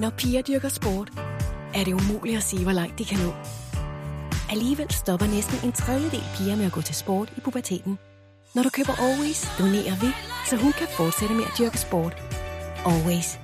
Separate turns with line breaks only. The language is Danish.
Når piger dyrker sport, er det umuligt at sige, hvor langt de kan nå. Alligevel stopper næsten en tredjedel piger med at gå til sport i puberteten. Når du køber Always, donerer vi, så hun kan fortsætte med at dyrke sport. Always